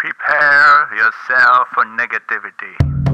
Prepare yourself for negativity.